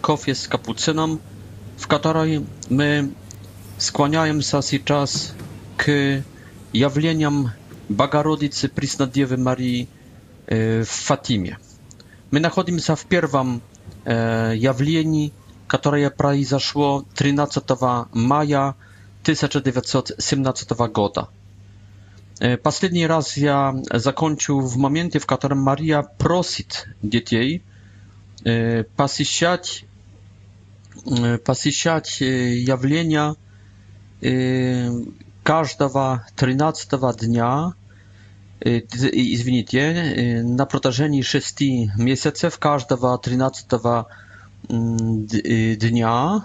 кофе с капуцином, в которой мы склоняемся сейчас к явлениям Богородицы Преснодевы Марии в Фатиме. Мы находимся в первом явлении, которое произошло 13 мая 1917 года. Последний раз я закончил в моменте, в котором Мария просит детей посещать посещать явления каждого 13 дня, извините, на протяжении 6 месяцев каждого 13 dnia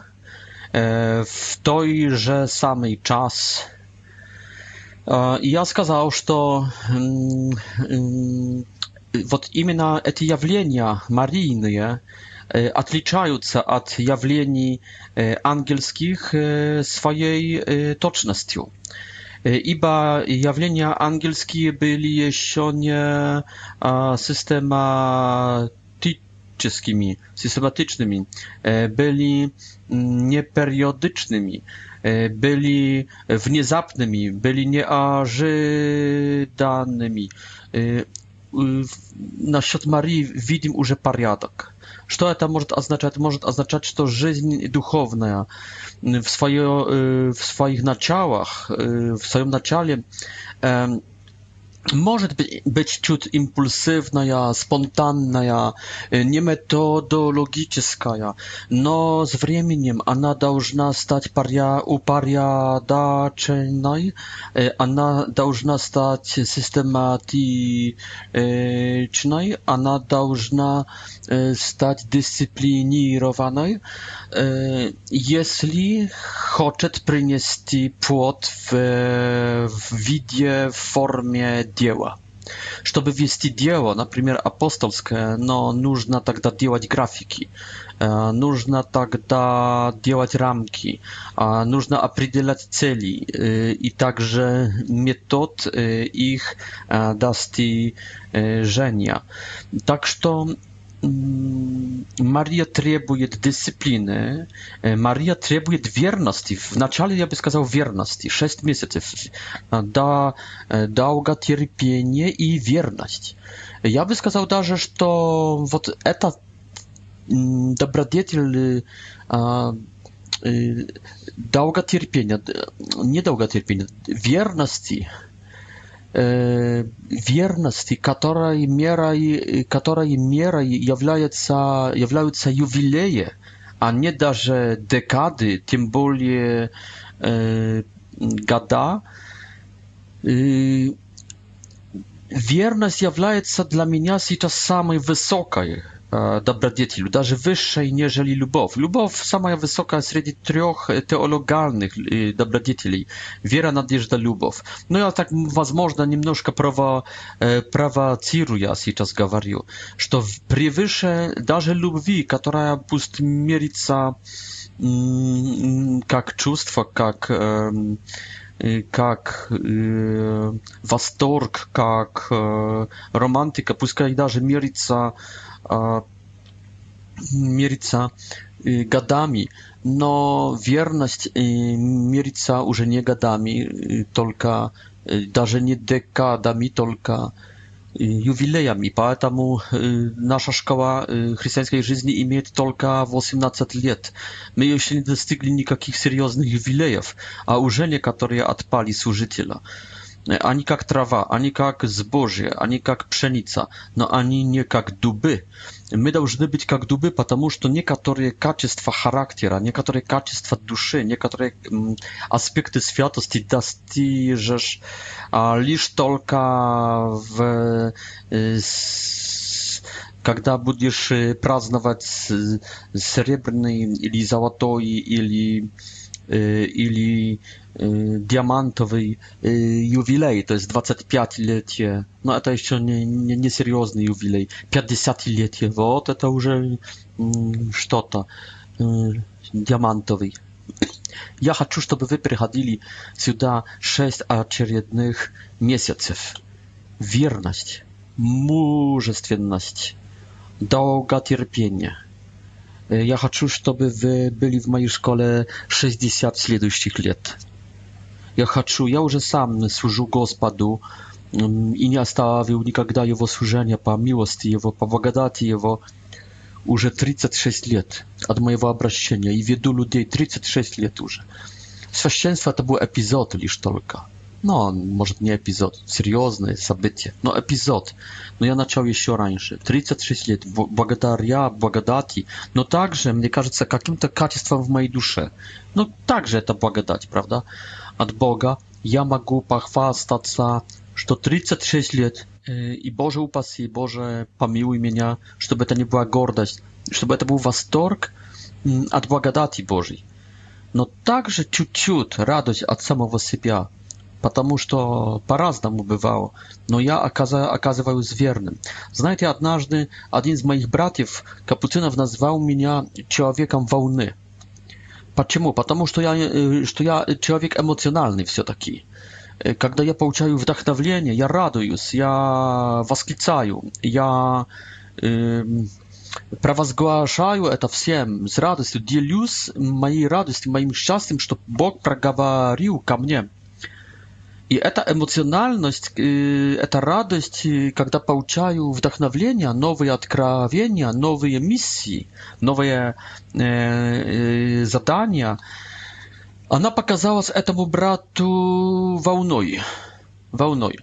w той же самый час. Я сказал, что вот именно эти явления марийные, отличаются от явлений ангельских своей точностью. Ибо явления ангельские были еще не systematyckimi, systematycznymi, byli nieperiodycznymi, byli внезапными, byli nieożydanymi. Насчет Марии видим уже порядок. Что это может означать? Может означать, что жизнь духовная в, свое, в своих началах, в своем начале może być ciut impulsywna, spontanna, y, ja. no z wremieniem ona powinna stać upariadaczna, y, ona powinna stać systematyczna, ona powinna y, stać dyscyplinowana. Y, jeśli chce przynieść płot w, w widzie, w formie dzieła. Żeby wnieść dzieło, na przykład apostolskie, no, нужно тогда делать grafiki. Нужно тогда делать рамки, нужно определять цели и также метод их достижения. Так что Mm, Maria требuje dyscypliny, e, Maria требuje wierności. W начале ja bym сказал wierności, 6 miesięcy. E, da, e, dałga cierpienie i wierność. Ja bym сказал даже, że вот эта добродетель э nie э, не долготерпения, верности верности, которой мерой, которой мерой является, являются ювелеи, а не даже декады, тем более э, года. И верность является для меня сейчас самой высокой E, dobrodziejstw, nawet wyższej niż lubow. Lubow sama wysoka wśród trzech teologalnych e, dobrodziejstw. Wiera, nadzieja, lubow. No ja tak, was возможно, немножко prawa e, prawa ja teraz mówię, że przewyższe nawet lubwi, która pust mierzyca jak mm, mm, czustwo, jak как э, восторг, как э, романтика, пускай даже мерится, э, мерится э, годами, но верность э, мерится уже не годами, только даже не декадами, только Y, jubilejem i поэтому y, nasza szkoła y, chrześcijańskiej żyzni imieje tylko 18 lat. My jeszcze nie dostygli nikakich serioznych jubilejów, a urzędnie, które odpali służyciela. E, ani jak trawa, ani jak zboże, ani jak pszenica, no ani nie jak duby. My должны być jak duby, ponieważ to niektóre cechy charakteru, niektóre cechy duszy, niektóre mm, aspekty świętości żeż, a lisz tylko w kiedy będziesz y, praznować srebrny, czy złoty, ili Y, ili y, diamantowy jubilej, to jest 25-lecie, no a to jeszcze nie, nie, nie seriozny jubilej, 50-lecie, вот это уже что-то mm, y, diamantowy. Ja chcę, żeby wy przychodzili сюда 6 очередных месяцев. Wierność, мужественность, долготерпение – ja chcę, żeby wy byli w mojej szkole 60 следующих lat. Ja chcę, ja już sam służył Gospodu mm, i nie zostawił nigdy jego służenia po miłości jego, po błogodati jego już 36 lat od mojego obrzeszenia i wiedu ludzi 36 lat już. Święcieństwo to był epizod, tylko. no, может, не эпизод, серьезное событие, но эпизод. Но я начал еще раньше. 36 лет, благодаря благодати, но также, мне кажется, каким-то качеством в моей душе. Но также это благодать, правда? От Бога я могу похвастаться, что 36 лет, и Боже упаси, Боже помилуй меня, чтобы это не была гордость, чтобы это был восторг от благодати Божьей. Но также чуть-чуть радость от самого себя – потому что по-разному бывало, но я оказываюсь верным. Знаете, однажды один из моих братьев, Капуцинов, назвал меня человеком волны. Почему? Потому что я, что я человек эмоциональный все-таки. Когда я получаю вдохновление, я радуюсь, я восклицаю, я э, провозглашаю это всем с радостью, делюсь моей радостью, моим счастьем, что Бог проговорил ко мне. И эта эмоциональность, эта радость, когда получаю вдохновление, новые откровения, новые миссии, новые задания, она показалась этому брату волной. волной.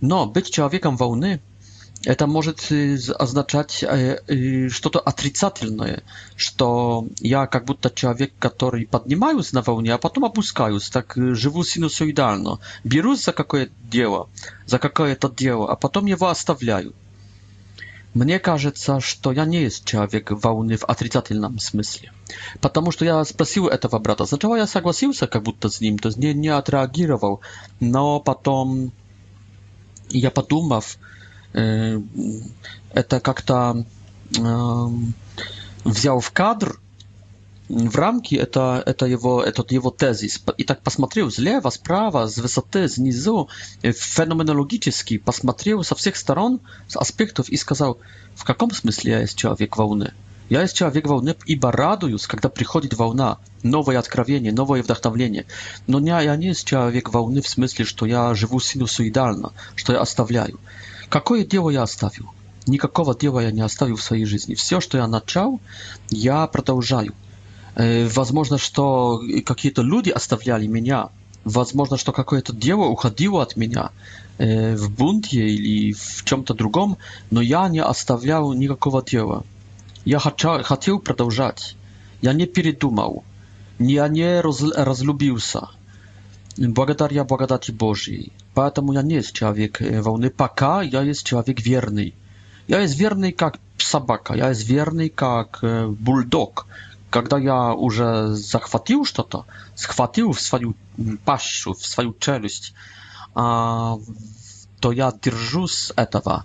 Но быть человеком волны – это может означать что-то отрицательное, что я как будто человек, который поднимаюсь на волне, а потом опускаюсь, так живу синусоидально, берусь за какое-то дело, за какое-то дело, а потом его оставляю. Мне кажется, что я не есть человек волны в отрицательном смысле. Потому что я спросил этого брата. Сначала я согласился как будто с ним, то есть не, не отреагировал. Но потом я подумав, Э, это как-то эм, взял в кадр, в рамки это, это его, этот его тезис. И так посмотрел слева, справа, с высоты, снизу, э, феноменологически посмотрел со всех сторон, с аспектов и сказал, в каком смысле я есть человек волны? Я есть человек волны, ибо радуюсь, когда приходит волна, новое откровение, новое вдохновление. Но не, я не есть человек волны в смысле, что я живу синусоидально, что я оставляю. Какое дело я оставил? Никакого дела я не оставил в своей жизни. Все, что я начал, я продолжаю. Возможно, что какие-то люди оставляли меня. Возможно, что какое-то дело уходило от меня в бунте или в чем-то другом, но я не оставлял никакого дела. Я хотел продолжать. Я не передумал. Я не разлюбился благодаря благодати Божьей. Поэтому я не есть человек волны пока, я есть человек верный. Я есть верный как собака, я есть верный как бульдог. Когда я уже захватил что-то, схватил в свою пащу, в свою челюсть, то я держусь этого,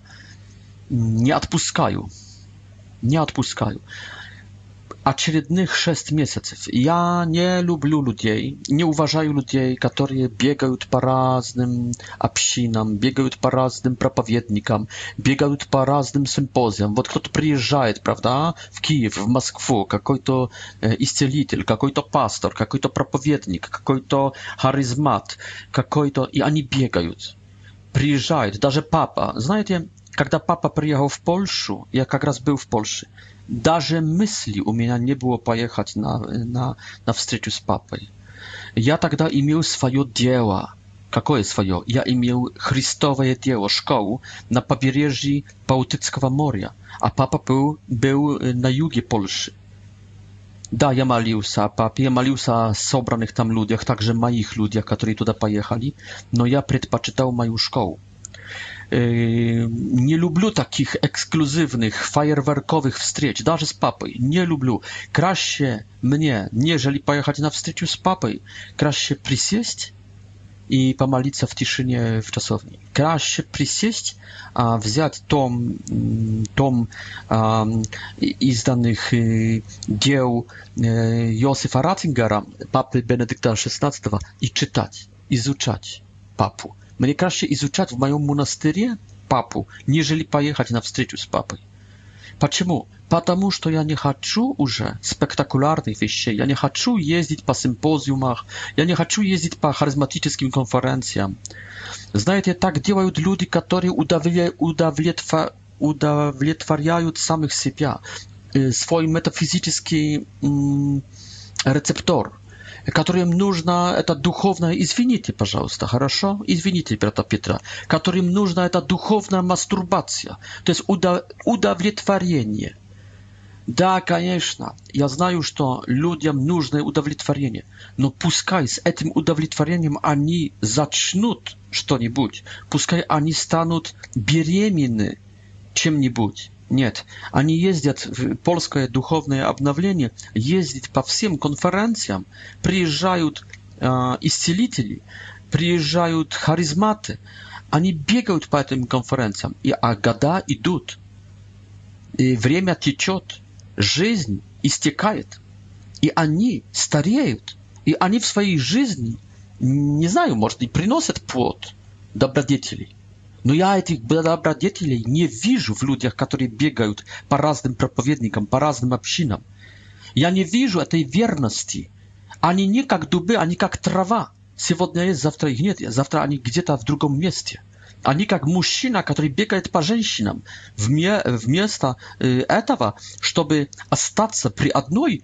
не отпускаю. Не отпускаю очередных шесть месяцев. Я не люблю людей, не уважаю людей, которые бегают по разным общинам, бегают по разным проповедникам, бегают по разным симпозиям. Вот кто-то приезжает, правда, в Киев, в Москву, какой-то исцелитель, какой-то пастор, какой-то проповедник, какой-то харизмат, какой-то... И они бегают. Приезжают, даже папа. Знаете, когда папа приехал в Польшу, я как раз был в Польше, даже мысли у меня не было поехать на, на, на встречу с папой. Я тогда имел свое дело. Какое свое? Я имел Христовое дело, школу на побережье Балтийского моря, а папа был, был на юге Польши. Да, я молился о папе, я молился о собранных там людях, также моих людях, которые туда поехали, но я предпочитал мою школу. Yy, nie lubię takich ekskluzywnych, fajerwerkowych wstrzeć, nawet z papą. Nie lubię. Krasie mnie, nie jeżeli pojechać na wstrzeciu z papą, krasie przysieść i pomalić w ciszynie w czasowni. Krasie przysieść, a wziąć tom, mm, tom danych y, dzieł y, Josefa Ratzingera, papy Benedykta XVI i czytać, i zuczać papu. Мне кажется, изучать в моем монастыре папу, нежели поехать на встречу с папой. Почему? Потому что я не хочу уже спектакулярных вещей. Я не хочу ездить по симпозиумах. Я не хочу ездить по харизматическим конференциям. Знаете, так делают люди, которые удовлетворяют, удовлетворяют самих себя, свой метафизический рецептор – которым нужно это духовное, извините, пожалуйста, хорошо? Извините, брата Петра, которым нужна эта духовная мастурбация, то есть удовлетворение. Да, конечно, я знаю, что людям нужно удовлетворение, но пускай с этим удовлетворением они зачнут что-нибудь, пускай они станут беременны чем-нибудь, Нет, они ездят в польское духовное обновление, ездят по всем конференциям, приезжают э, исцелители, приезжают харизматы, они бегают по этим конференциям, и, а года идут, и время течет, жизнь истекает, и они стареют, и они в своей жизни, не знаю, может, и приносят плод добродетелей. Но я этой добродетелей не вижу в людях, которые бегают по разным проповедникам, по разным общинам. Я не вижу этой верности. Они не как дубы, они как трава. Сегодня есть, завтра их нет, завтра они где-то в другом месте. Они как мужчина, который бегает по женщинам. Вместо этого, чтобы остаться при одной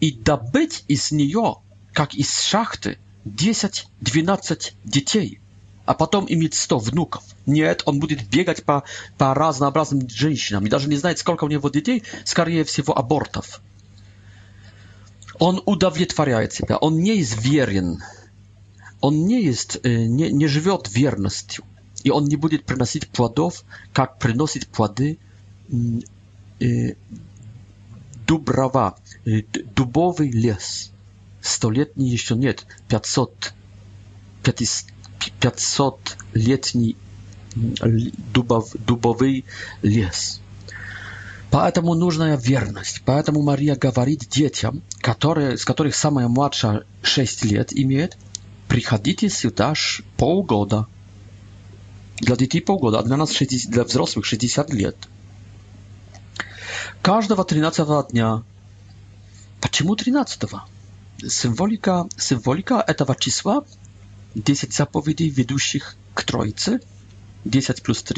и добыть из нее, как из шахты, 10-12 детей – а потом иметь сто внуков. Нет, он будет бегать по, по разнообразным женщинам и даже не знает, сколько у него детей, скорее всего, абортов. Он удовлетворяет себя, он не есть верен, он не, есть, не, не живет верностью, и он не будет приносить плодов, как приносит плоды э, дуброва, э, дубовый лес. Столетний еще нет, 500, 500 500-летний дубов, дубовый лес. Поэтому нужна верность. Поэтому Мария говорит детям, которые, с которых самая младшая 6 лет имеет, приходите сюда полгода. Для детей полгода, а для нас 60, для взрослых 60 лет. Каждого 13 дня. Почему 13? -го? Символика, символика этого числа 10 zapowiedzi wiedzących k Trójcy, 10 plus 3,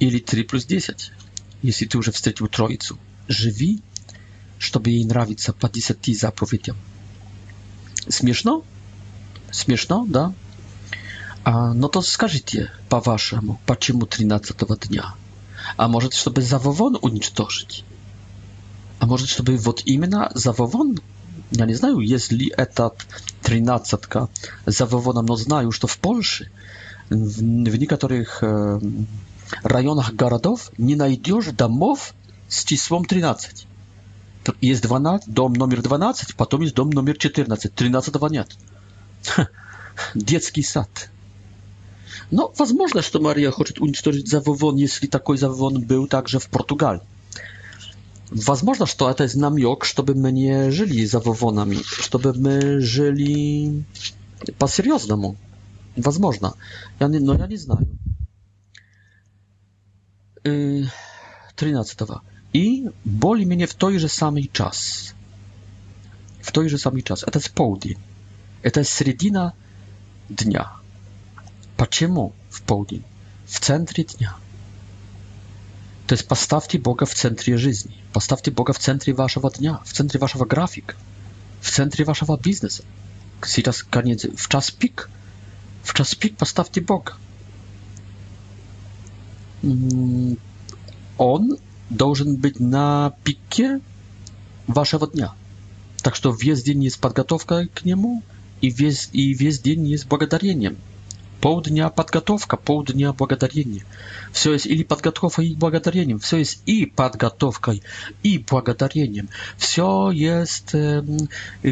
czyli 3 plus 10, jeśli ty już wstrzecił Trójcę, żywi, żeby jej nrawica po 10 zapowiedzi. Śmieszno? Śmieszno, da? A, no to skażcie po waszemu, po czemu 13 dnia? A może, żeby zawowon unicztożyć? A może, żeby wod imiona zawołon? Я не знаю, есть ли этот тринадцатка завывоном, но знаю, что в Польше в, в некоторых э, районах городов не найдешь домов с числом 13. Есть 12, дом номер 12, потом есть дом номер 14. 13-го нет. Ха, детский сад. No, возможно, что Мария хочет уничтожить завывон, если такой завывон был также в Португалии. Возможно, что это намек, чтобы мы не жили за Вавонами, чтобы мы жили по-серьезному. Возможно. Я не, но я не знаю. 13. I boli mnie w tejże samej czas. W tejże samej czas. Это с полдень. Это середина дня. Почему в полдень? В центре дня to jest postawcie Boga w centrum życia, postawcie Boga w centrum waszego dnia, w centrum waszego grafik, w centrum waszego biznesu. Teraz koniec, w czas pik, w czas pik postawcie Boga. Mm, on должен być na пике вашего dnia, Так что весь nie jest подготовка к нему и весь, и весь день есть Полдня подготовка, полдня благодарение. Все есть или подготовка и благодарением. Все есть и подготовкой, и благодарением. Все есть, э,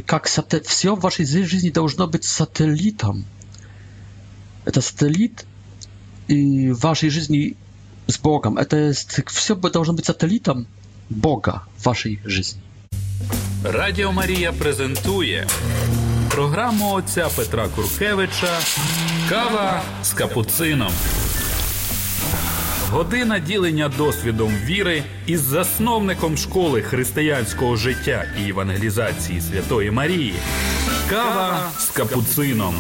как сателлит. Все в вашей жизни должно быть сателлитом. Это сателлит и в вашей жизни с Богом. Это есть, все должно быть сателлитом Бога в вашей жизни. Радио Мария презентует программу отця Петра Куркевича. Кава з капуцином. Година ділення досвідом віри із засновником школи християнського життя і евангелізації Святої Марії. Кава з капуцином.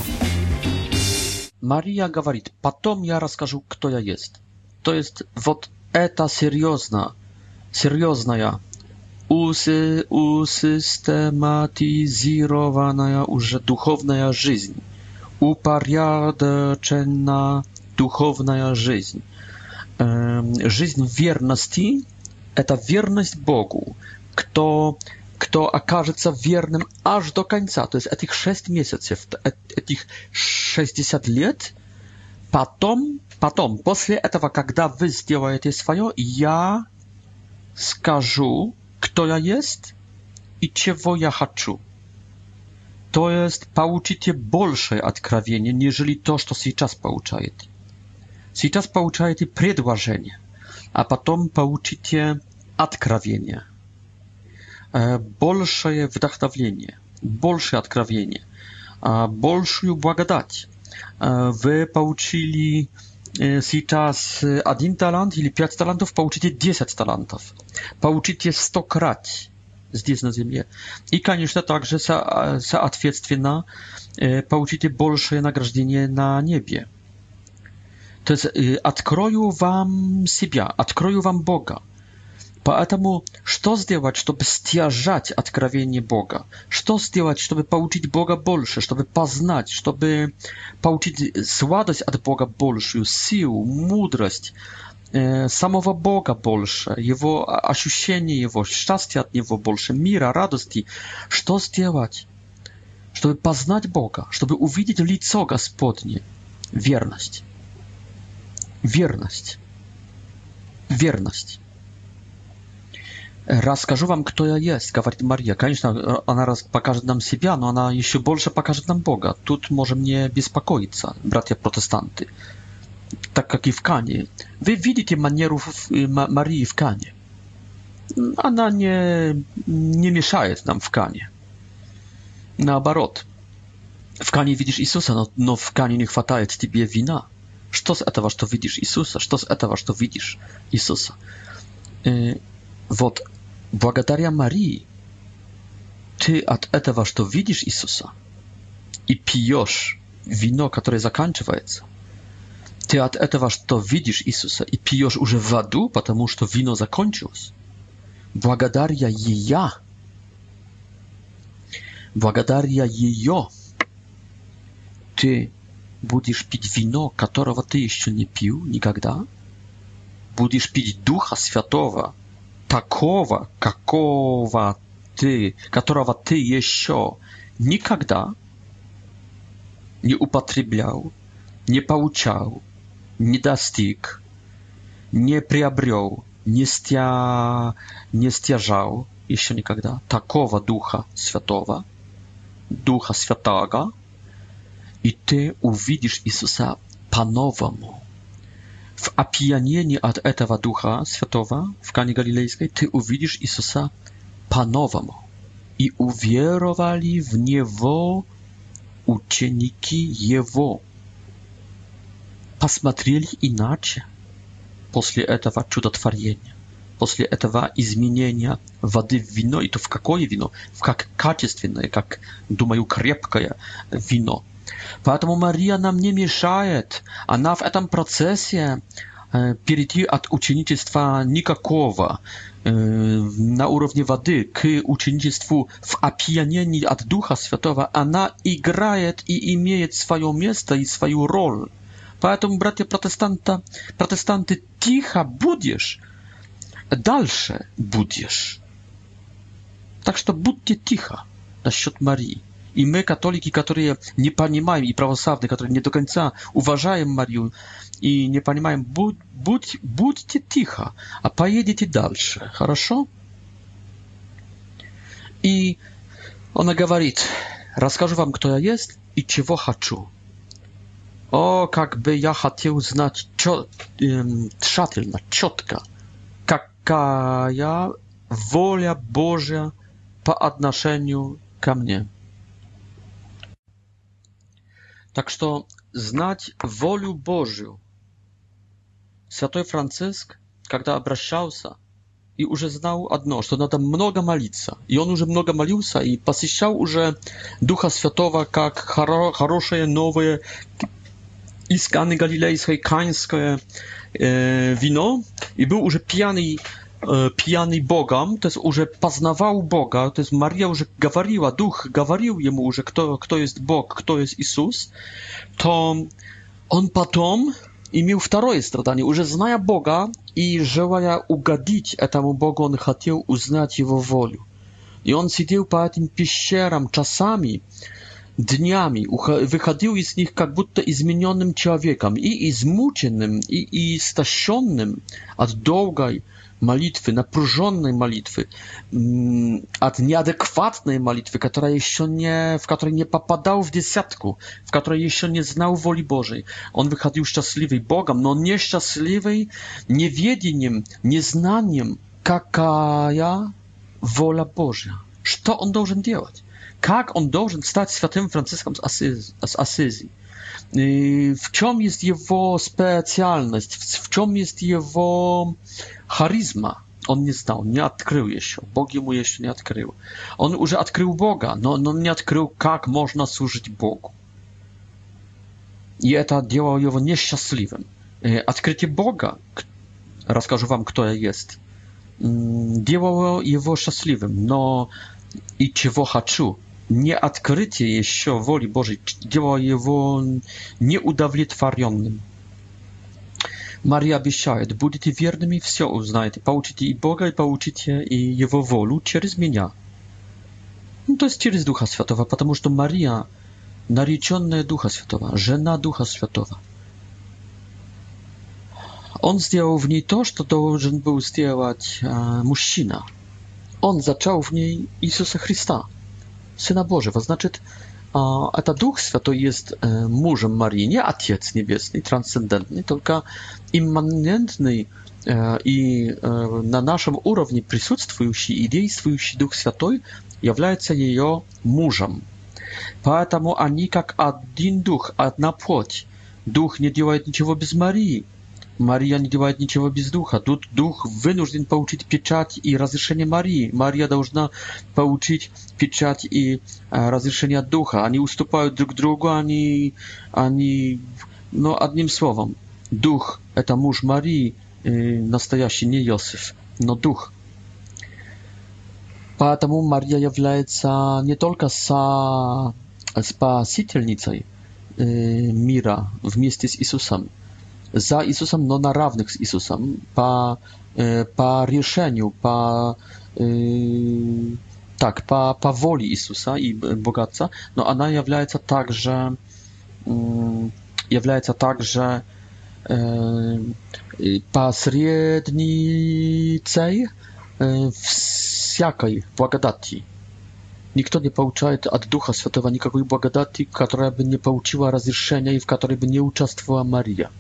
Марія говорить, потом я расскажу, кто я есть. То есть вот это серьезно, серьезная, усистематизированная уже духовная жизнь. упорядочена духовная жизнь. Жизнь верности – это верность Богу. Кто, кто окажется верным аж до конца, то есть этих шесть месяцев, этих 60 лет, потом, потом, после этого, когда вы сделаете свое, я скажу, кто я есть и чего я хочу to jest pouczycie bolsze odkrawienie, nieżeli to, co teraz pouczajecie. czas pouczajecie przedłożenie, a potem pouczycie odkrawienie. E, bolsze wdachnowienie, bolsze odkrawienie, bolszą błagadać. E, wy pouczyli teraz jeden talent, czyli pięć talentów, pouczycie dziesięć talentów. Pouczycie 100 razy здесь, на Земле. И, конечно, также со соответственно получите большее награждение на небе. То есть открою вам себя, открою вам Бога. Поэтому что сделать, чтобы стяжать откровение Бога? Что сделать, чтобы получить Бога больше, чтобы познать, чтобы получить сладость от Бога большую, силу, мудрость, Э, самого Бога больше, его ощущение его, счастья от него больше, мира, радости. Что сделать? Чтобы познать Бога, чтобы увидеть лицо Господне. Верность. Верность. Верность. Расскажу вам, кто я есть, говорит Мария. Конечно, она покажет нам себя, но она еще больше покажет нам Бога. Тут можем не беспокоиться, братья-протестанты. протестанты tak jak i w Kanie. Wy widzicie manierów y, Marii w Kanie. a na nie, nie miesza nam w Kanie. Na barot. W Kanie widzisz Jezusa, no, no, w Kanie nie chwataje tybie wina. Co z etawa, to widzisz Jezusa? Co z etawa, to widzisz Jezusa? Y, Wod, błagataria Marii. Ty od etawa, że to widzisz Jezusa i pijesz wino, które zakończywa się ты от этого, что видишь Иисуса и пьешь уже в аду, потому что вино закончилось. Благодаря ее, благодаря ее, ты будешь пить вино, которого ты еще не пил никогда, будешь пить Духа Святого, такого, какого ты, которого ты еще никогда не употреблял, не получал, не достиг, не приобрел, не, стя... не стяжал еще никогда такого Духа Святого, Духа Святого, и ты увидишь Иисуса по-новому. В опьянении от этого Духа Святого в Кане Галилейской ты увидишь Иисуса по-новому. И уверовали в Него ученики Его. Посмотрели иначе после этого чудотворения, после этого изменения воды в вино, и то в какое вино? В как качественное, как, думаю, крепкое вино. Поэтому Мария нам не мешает, она в этом процессе перейти от ученичества никакого на уровне воды к ученичеству в опьянении от Духа Святого, она играет и имеет свое место и свою роль. Поэтому, братья протестанта, протестанты, тихо будешь, дальше будешь. Так что будьте тихо насчет Марии. И мы, католики, которые не понимаем, и православные, которые не до конца уважаем Марию и не понимаем, будь, будь, будьте тихо, а поедете дальше, хорошо? И она говорит, расскажу вам, кто я есть и чего хочу. O, jakby ja chciał znać trzatelna, ciotka, jaka wola Boża po odnoszeniu ka mnie. Tak, że znać woliu Bożiu. Święty Franciszek, kiedy obracał się i już znał jedno, że trzeba mnoga malica. I on już mnoga malił się i posiścił już Ducha Świętego jak dobre, nowe i Galilejskiej kańskie e, wino i był już pijany e, pijany Bogam, to jest, że poznawał Boga, to jest Maria, że gawariła, duch gawarił jemu, że kto, kto jest Bóg, kto jest Jezus, to on potem miał drugie stradanie, że znaja Boga i желая угодить этому Богу, он хотел узнать его волю. И он сидел по этим пещерам часами, dniami выходил из них как i i человеком i i и истощенным от malitwy молитwy, напруженnej modlitwy, mm, od nieadekwatnej modlitwy, która jeszcze nie, w której nie popadał w dziesiątku, w której jeszcze nie znał woli Bożej. On wychodził szczęśliwy Bogiem, no nieszczęśliwy niewiedzeniem, nieznaniem, jaka wola Boża. Co on должен делать? как он должен стать святым Франциском с, Асиз, с Асизи. В чем есть его специальность, в чем есть его харизма. Он не знал, не открыл jeszcze. Bóg ему jeszcze не открыл. Он уже открыл Бога, но, он не открыл, как можно служить Богу. И to делало его несчастливым. Открытие Бога, расскажу вам, кто я есть, делало его счастливым, но и чего хочу, nie odkrycie jeszcze woli Bożej, działa jego nieudowlitwarionym. Maria obiecuje, będziecie wiernymi, wszystko uznajecie, pouczycie i Boga, i pouczycie i jego woli przez zmienia. No to jest przez Ducha Świętego, ponieważ to Maria, narzeczona Ducha Świętego, żena Ducha Świętego. On zrobił w niej to, co powinien był zrobić e, mężczyzna. On zaczął w niej Jezusa Chrystusa. Syna Bożego. Znaczy, ten Duch Święty jest e, mężem Marii, nie atiec Niebieski, transcendentny, tylko immanentny e, i e, na naszym poziomie присутствующий i działający Duch Święty jest jej mężem. Поэтому они как один дух, одна плоть. Дух не делает ничего без Марии. Мария не делает ничего без духа. Тут дух вынужден получить печать и разрешение Марии. Мария должна получить печать и э, разрешение духа. Они уступают друг другу, они, они... Но одним словом, дух — это муж Марии, э, настоящий, не Иосиф, но дух. Поэтому Мария является не только со спасительницей э, мира вместе с Иисусом, за Иисусом, но на равных с Иисусом, по, по решению, по, tak, po, po woli Jezusa i bogactwa, no ona является także является także посредницей всякой благодати. Никто не получает от Духа Святого никакой благодати, которая бы не получила разрешения и в которой бы не участвовала Мария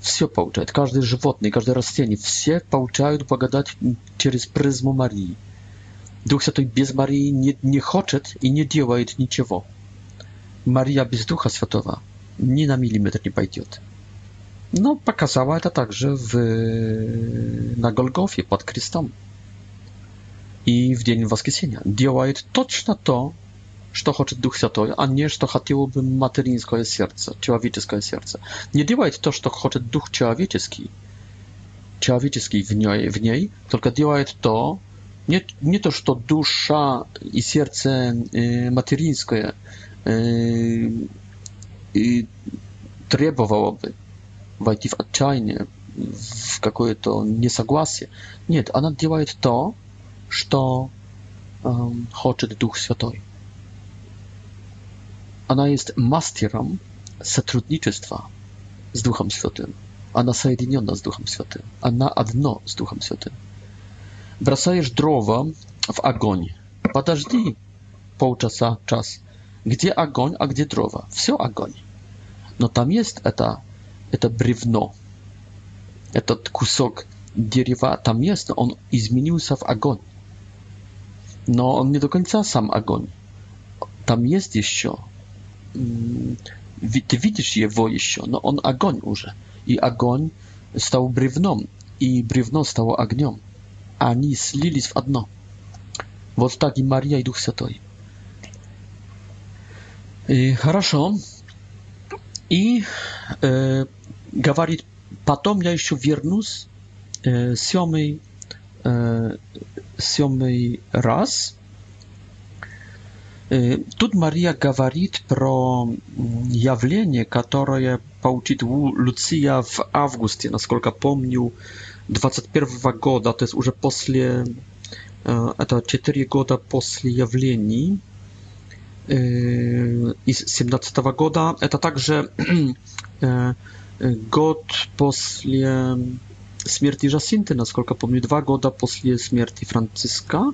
все получает, каждое животное, каждое растение, все получают благодать через призму Марии. Дух Святой без Марии не, не хочет и не делает ничего. Мария без Духа Святого ни на миллиметр не пойдет. No, pokazała to także w, na Golgofie pod Chrystom i w dzień Woskiesienia. Działaje точно to, что хочет Дух Святой, а не что хотело бы материнское сердце, человеческое сердце. Не делает то, что хочет Дух человеческий, человеческий в ней, в ней только делает то, nie, nie to, что душа и сердце э, материнское э, и требовало бы войти в отчаяние, в какое-то несогласие. Нет, она делает то, что э, хочет Дух Святой. Ona jest masterem zatrudniczeństwa z Duchem Świętym. Ona zjednoczona z Duchem Świętym. Ona adno z Duchem Świętym. Wracasz drowa w ogień. Podażdy pół czasu, czas. Gdzie ogień, a gdzie drowa? Wszystko ogień. No tam jest eta to brywno. Этот кусок дерева tam jest, no on zmienił się w огонь. No, on nie do końca sam огонь. Tam jest еще ty widzisz je wojsko, no on agoń i agoń stał brywną i brywno stało ogniem. Ani slili w jedno. Вот так и Мария и Дух Святой. И хорошо. И э, говорит, потом я еще вернусь э, семый, раз. Тут Мария говорит про явление, которое получит Луция в августе, насколько помню, 21 года, то есть уже после, это 4 года после явлений из 17 года. Это также год после Смерти Жасинты, насколько помню, два года после смерти Франциска,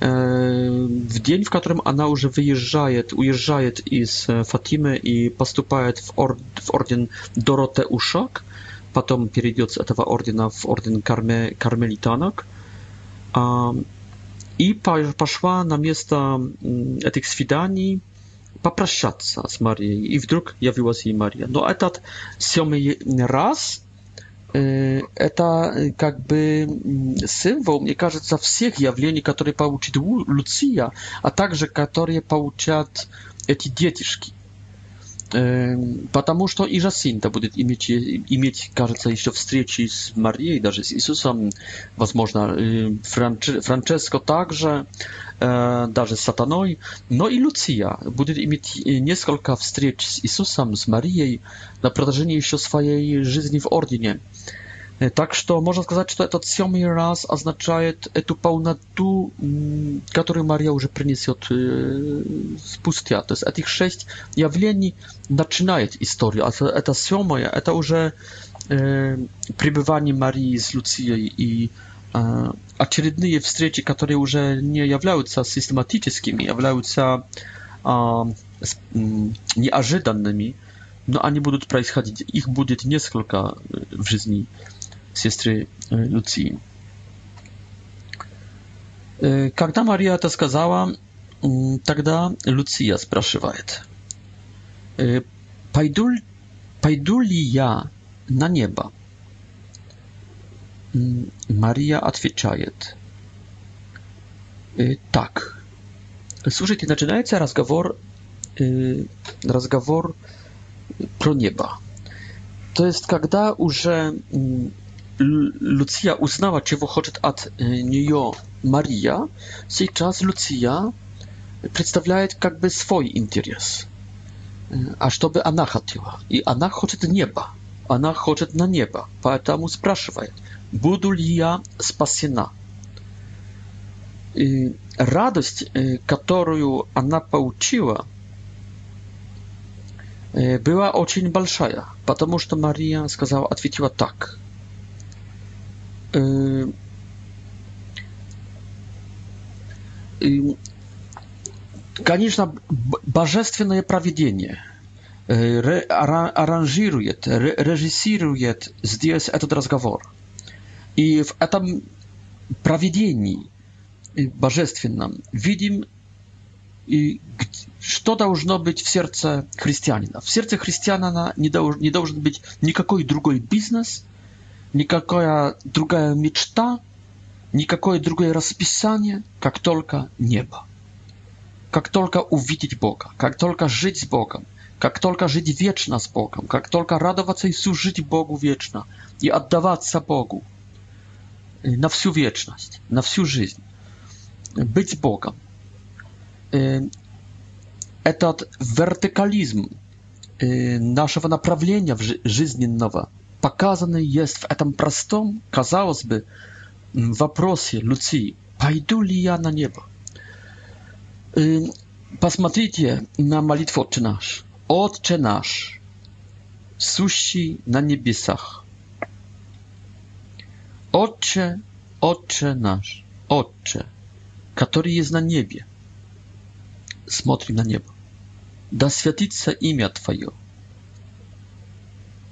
в день, в котором она уже выезжает, уезжает из Фатимы и поступает в, орд, в орден Дороте Ушак, потом перейдет с этого ордена в орден Карме, кармелитанок, и пошла на место этих свиданий, попрощаться с Марией. И вдруг явилась ей Мария. Но этот семый раз это как бы символ, мне кажется, всех явлений, которые получит Луция, а также которые получат эти детишки. Потому что и Жасинта будет иметь, иметь, кажется, еще встречи с Марией, даже с Иисусом, возможно, Франческо также, даже с сатаной, но и Люция будет иметь несколько встреч с Иисусом, с Марией на протяжении еще своей жизни в Ордене. Так что можно сказать, что этот семый раз означает эту полноту, которую Мария уже принесет спустя. То есть этих шесть явлений начинает историю. А это семое, это уже пребывание Марии с Люцией и очередные встречи, которые уже не являются систематическими, являются неожиданными, но они будут происходить. Их будет несколько в жизни сестры Люции. Когда Мария это сказала, тогда Люция спрашивает, пойду, пойду ли я на небо? Мария отвечает. Так. Слушайте, начинается разговор, разговор про небо. To jest, когда уже Lucja uznała, czego chce od niej Maria, сейчас Lucja представляет как бы свой интерес. А что бы она хотела? И она хочет неба. Она хочет на небо, поэтому спрашивает – буду ли я спасена? И радость, которую она получила, была очень большая, потому что Мария сказала, ответила так. Конечно, божественное проведение аранжирует, режиссирует здесь этот разговор – И в этом проведении божественном видим, и что должно быть в сердце христианина. В сердце христианина не, долж, не должен быть никакой другой бизнес, никакая другая мечта, никакое другое расписание, как только небо. Как только увидеть Бога, как только жить с Богом, как только жить вечно с Богом, как только радоваться и служить Богу вечно и отдаваться Богу – на всю вечность, на всю жизнь. Быть Богом. Этот вертикализм нашего направления жизненного показанный есть в этом простом, казалось бы, вопросе Луции. Пойду ли я на небо? Посмотрите на молитву «Отче наш». «Отче наш, сущий на небесах, Ojcze, Ojcze nasz, Ojcze, który jest na niebie, smotri na niebo, da świętica imię Twoje.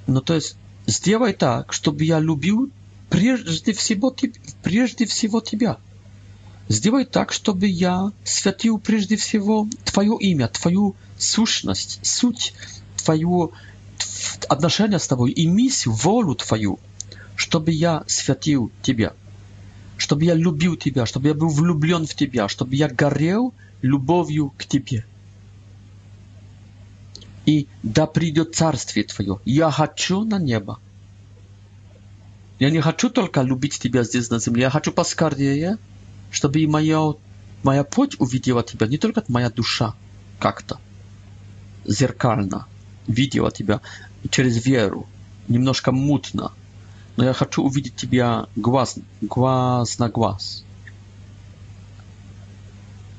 No to jest, zdjęłaj tak, żeby ja lubił przede wszystko Ciebie. Zdjęłaj tak, żeby ja świętił przede wszystko Twoje imię, Twoją słuszność, suć, Twoje odnoszenia z Tobą i misję, wolę Twoją. чтобы я святил тебя, чтобы я любил тебя, чтобы я был влюблен в тебя, чтобы я горел любовью к тебе. И да придет Царствие Твое. Я хочу на небо. Я не хочу только любить тебя здесь на земле, я хочу поскорее, чтобы и моя, моя плоть увидела тебя, не только моя душа как-то зеркально видела тебя через веру, немножко мутно, Но я хочу увидеть тебя глаз, глаз на глаз.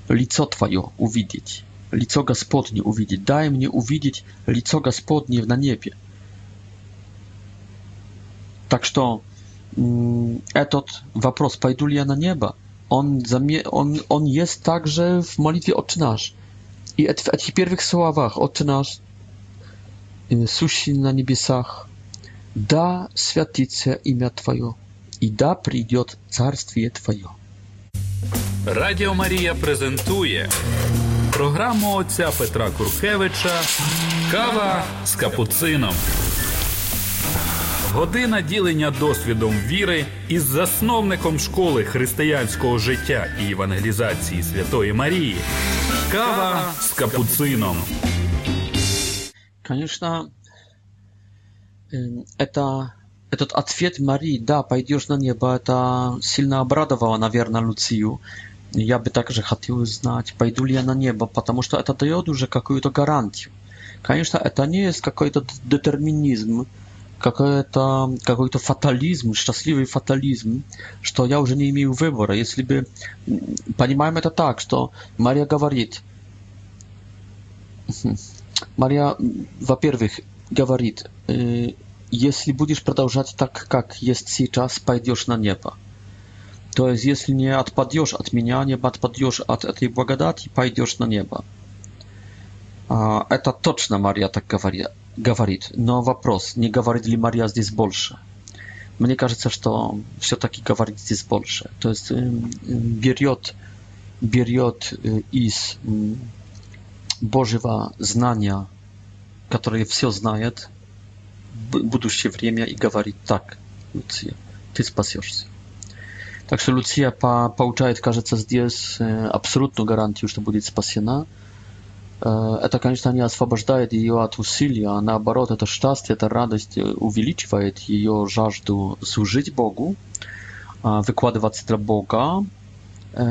Лицо твое увидеть, лицо Господне увидеть. Дай мне увидеть лицо Господне на небе. Так что этот вопрос, пойду ли я на небо, он, он, он есть также в молитве «Отче наш». И в этих первых словах «Отче наш», «Сущий на небесах», да святится имя Твое, и да придет Царствие Твое. Радіо Марія презентує програму отця Петра Куркевича Кава з капуцином. Година ділення досвідом віри із засновником школи християнського життя і евангелізації Святої Марії. Кава з капуцином. Звісно, Это, этот ответ Марии «Да, пойдешь на небо» это сильно обрадовало, наверное, Люцию. Я бы также хотел знать, пойду ли я на небо, потому что это дает уже какую-то гарантию. Конечно, это не есть какой-то детерминизм, какой-то какой -то фатализм, счастливый фатализм, что я уже не имею выбора. Если бы... Понимаем это так, что Мария говорит... Мария, во-первых, говорит, если будешь продолжать так, как есть сейчас, пойдешь на небо. То есть, если не отпадешь от меня, не отпадешь от этой благодати, пойдешь на небо. Это точно Мария так говорит. Но вопрос, не говорит ли Мария здесь больше? Мне кажется, что все-таки говорит здесь больше. То есть берет, берет из Божьего знания которые все знают, будущее время и говорит так, Луция, ты спасешься. Так что Луция по, получает, кажется, здесь абсолютную гарантию, что будет спасена. Это, конечно, не освобождает ее от усилия, а наоборот, это счастье, это радость увеличивает ее жажду служить Богу, выкладываться для Бога, E,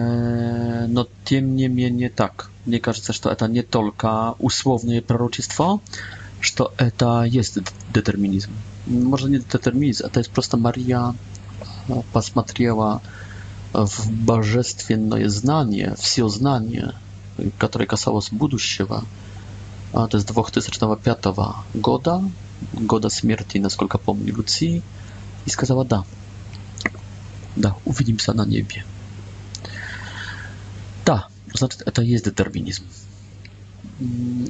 no tym niemniej nie tak. Nie кажется, że to eta nie tylko usłowne proroctwo, że to eta jest determinizm. Może nie determinizm, e, no, a to jest prosta Maria patrzyła w bożestwienne znanie, wszystko znanie, które kasało z przyszłego. A to jest 2005 goda, goda śmierci, na skolka pomni Lucji i сказала da. Da, uwidzimy się na niebie. Znaczy, to jest determinizm.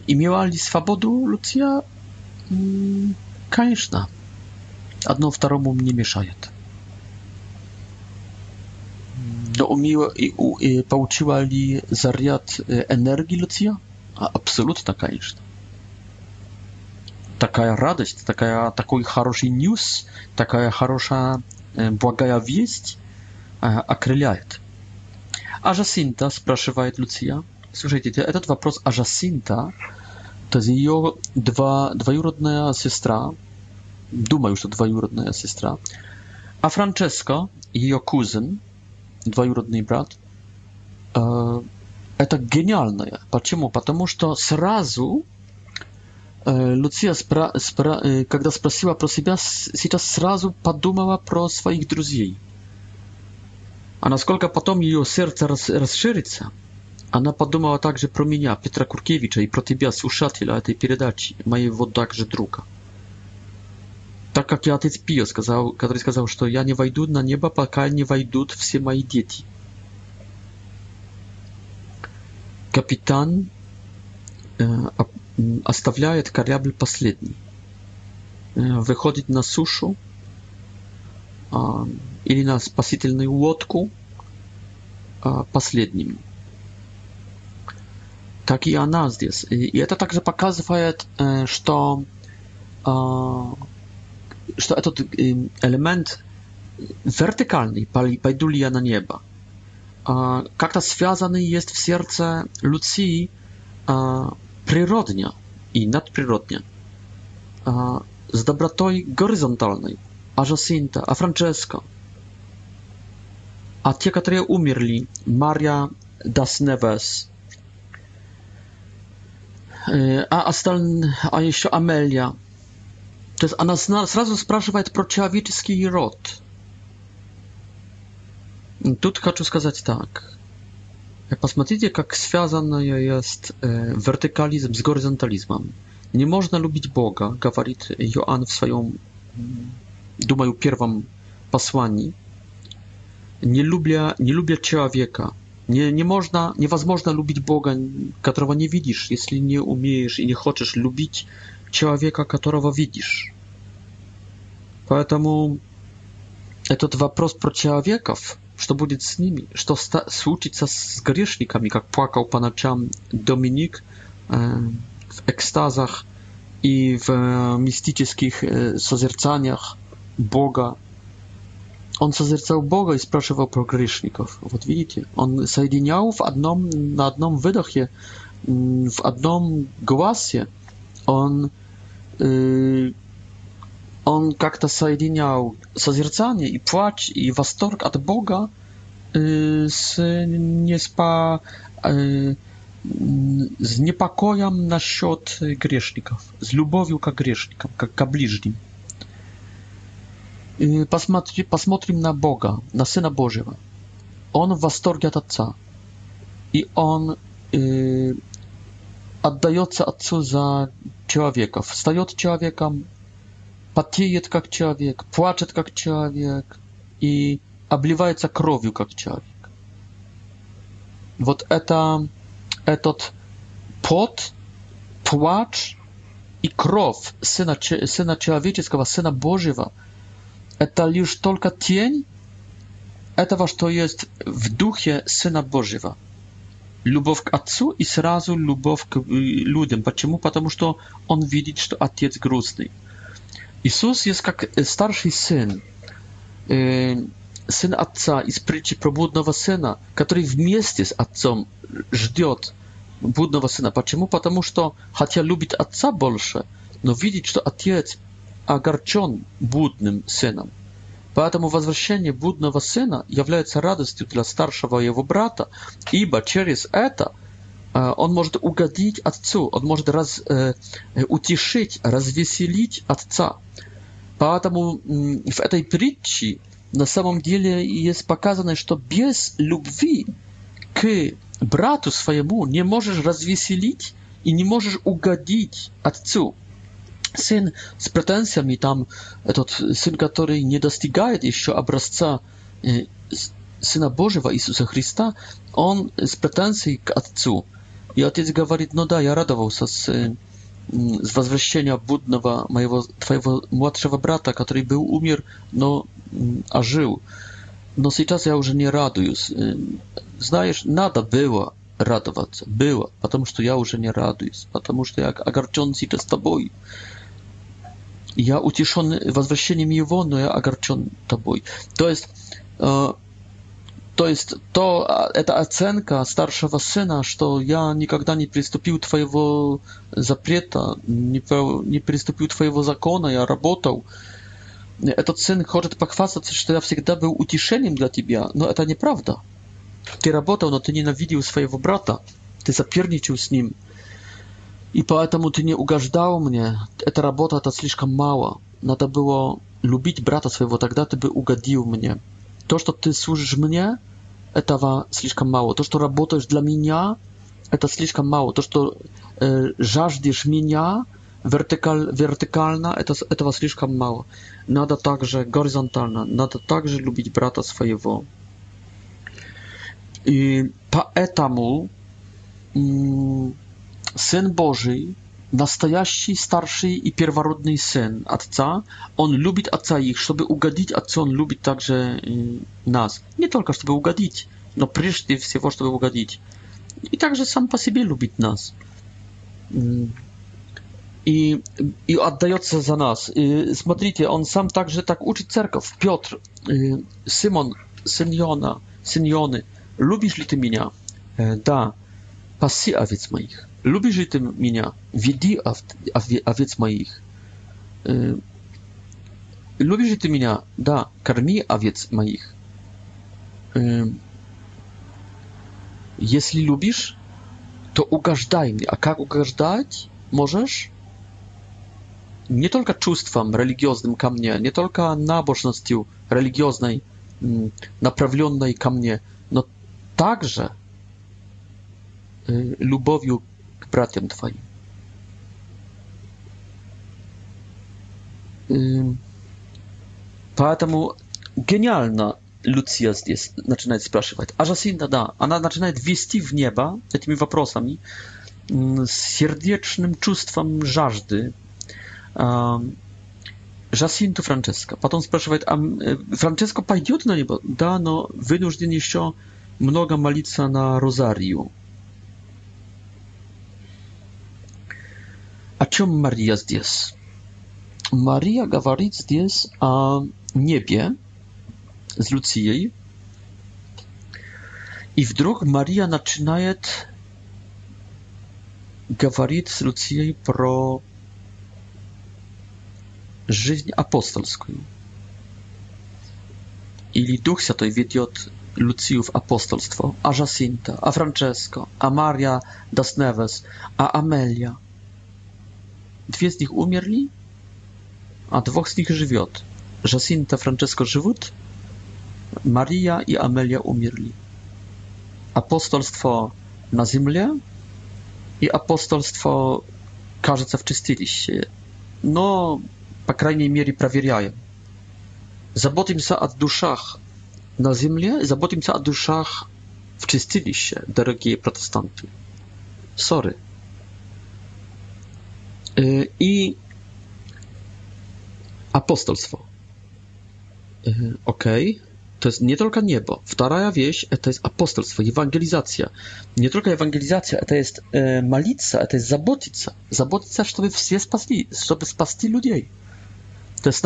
I miała li swobodu Lucja? Конечно. Одно второму не мешает. Но умела и, и получила ли заряд энергии Люция? Абсолютно, конечно. Такая радость, такая, такой хороший ньюс, такая хорошая благая весть окрыляет. А Жасинта, спрашивает Люция. Слушайте, этот вопрос о Жасинта, то есть ее два, двоюродная сестра, думаю, что двоюродная сестра, а Франческо, ее кузен, двоюродный брат, э, это гениальное. Почему? Потому что сразу э, Люция, спра, спра, э, когда спросила про себя, сейчас сразу подумала про своих друзей – А насколько потом ее сердце рас расширится? Она подумала также про меня, Петра Куркевича, и про тебя, слушателя этой передачи, моего также друга. Так как я отец Пио, сказал, который сказал, что я не войду на небо, пока не войдут все мои дети. Капитан э, оставляет корабль последний, э, выходит на сушу, э, или на спасительную лодку а, последним. Так и она здесь. И это также показывает, э, что, а, что этот э, элемент вертикальный, пойду ли я на небо, а, как-то связанный есть в сердце Люции природня и надприродня, с добротой горизонтальной, ажасинта, Жосинта, а Франческо – а те, которые умерли, Марья Дасневес, а, остальные, а еще Амелия. То есть она сразу спрашивает про человеческий род. Тут хочу сказать так. Посмотрите, как связано jest wертикализм с горизонтализмом. Не можно любить Бога, говорит Иоанн в своем, думаю, первом послании не любя, не любя человека. Не, не можно, невозможно любить Бога, которого не видишь, если не умеешь и не хочешь любить человека, которого видишь. Поэтому этот вопрос про человеков, что будет с ними, что случится с грешниками, как плакал по ночам Доминик э, в экстазах и в э, мистических э, созерцаниях Бога Он созерцал Бога и спрашивал про грешников. Вот видите, он соединял в одном, на одном выдохе, в одном гласе, он, э, он как-то соединял созерцание и плач, и восторг от Бога э, с, не спа, э, с непокоем насчет грешников, с любовью к грешникам, как к ближним посмотри, посмотрим на Бога, на Сына Божьего. Он в восторге от Отца. И Он э, отдается Отцу за человека, встает человеком, потеет как человек, плачет как человек и обливается кровью как человек. Вот это, этот пот, плач и кровь Сына, Сына Человеческого, Сына Божьего – Это лишь только тень этого, что есть в духе Сына Божьего. Любовь к Отцу и сразу любовь к людям. Почему? Потому что он видит, что Отец грустный. Иисус есть как старший сын, сын Отца из притчи про блудного сына, который вместе с Отцом ждет блудного сына. Почему? Потому что, хотя любит Отца больше, но видит, что Отец огорчен будным сыном. Поэтому возвращение будного сына является радостью для старшего его брата, ибо через это э, он может угодить отцу, он может раз, э, утешить, развеселить отца. Поэтому в этой притче на самом деле есть показано, что без любви к брату своему не можешь развеселить и не можешь угодить отцу. Syn z pretensjami tam, to syn, który nie dostigaje jeszcze obrazca Syna Bożego, Jezusa Chrysta, on z pretensji k Ojcu. I Ojciec mówi, no da, ja radował się z, z wzwrócenia budnego mojego, twojego młodszego brata, który był umier, no, a żył. No teraz ja już nie raduję. Znajesz, nada było radować, było, ponieważ ja już nie raduję, ponieważ jak agarczący to z tobą. я утешен возвращением его, но я огорчен тобой. То есть, э, то есть то, а, это оценка старшего сына, что я никогда не приступил твоего запрета, не, не приступил твоего закона, я работал. Этот сын хочет похвастаться, что я всегда был утешением для тебя, но это неправда. Ты работал, но ты ненавидел своего брата, ты соперничал с ним, И поэтому ты не угождал мне. Эта работа-то слишком мало. Надо было любить брата своего, тогда ты бы угодил мне. То, что ты служишь мне, этого слишком мало. То, что работаешь для меня, это слишком мало. То, что э, жаждешь меня вертикаль, вертикально, это, этого слишком мало. Надо также горизонтально, надо также любить брата своего. И поэтому... М- Сын Божий, настоящий старший и первородный сын Отца, он любит Отца их, чтобы угодить Отцу, он любит также нас. Не только чтобы угодить, но прежде всего, чтобы угодить. И также сам по себе любит нас. И, и отдается за нас. И смотрите, он сам также так учит церковь. Петр, Симон, Синьона, Синьоны, любишь ли ты меня? Да, паси овец моих. Lubisz ty mnie? Widzi owiec moich. Y, lubisz ty mnie? Da, karmi owiec moich. Y, jeśli lubisz, to ugaszdaj mnie. A jak ugaszdać? Możesz? Nie tylko czuściem religijnym ka mnie, nie tylko nabożnością religijnej mm, naprawionej ka mnie, no także y, lubowiu k bratem twoim. Поэтому гениально Люция здесь начинает спрашивать, Ажасинда, да, она начинает вести в небо этими вопросами с сердечным чувством жажды Жасинту Франческо. Потом спрашивает, а Франческо пойдет на небо? Да, но вынужден еще много молиться на Розарию. O czym Maria здесь? Maria говорит здесь о небе с Люцией. И вдруг Мария начинает говорить с Люцией про жизнь апостольскую. Или Дух Святой ведет Luciju w apostolstwo, a Jacinta, a Francesco, a Maria das Neves, a Amelia, dwie z nich umierli, a dwóch z nich żywiot. Jacinta Francesco żywot, Maria i Amelia umierli. Apostolstwo na ziemi i apostolstwo każe wczystili się. No, po krajniej mierze sprawdzają. Zabotim się o duszach na ziemi, zabotim się o duszach w czystyliście, drogie protestanty. Sorry. Y, i apostolstwo. Y, ok, to jest nie tylko niebo. Wtaraja wieś e, to jest apostolstwo, ewangelizacja. Nie tylko ewangelizacja, e, to jest e, malica, to jest zabotica. Zabotica, żeby wszyscy spasli, żeby spasti ludzi. To jest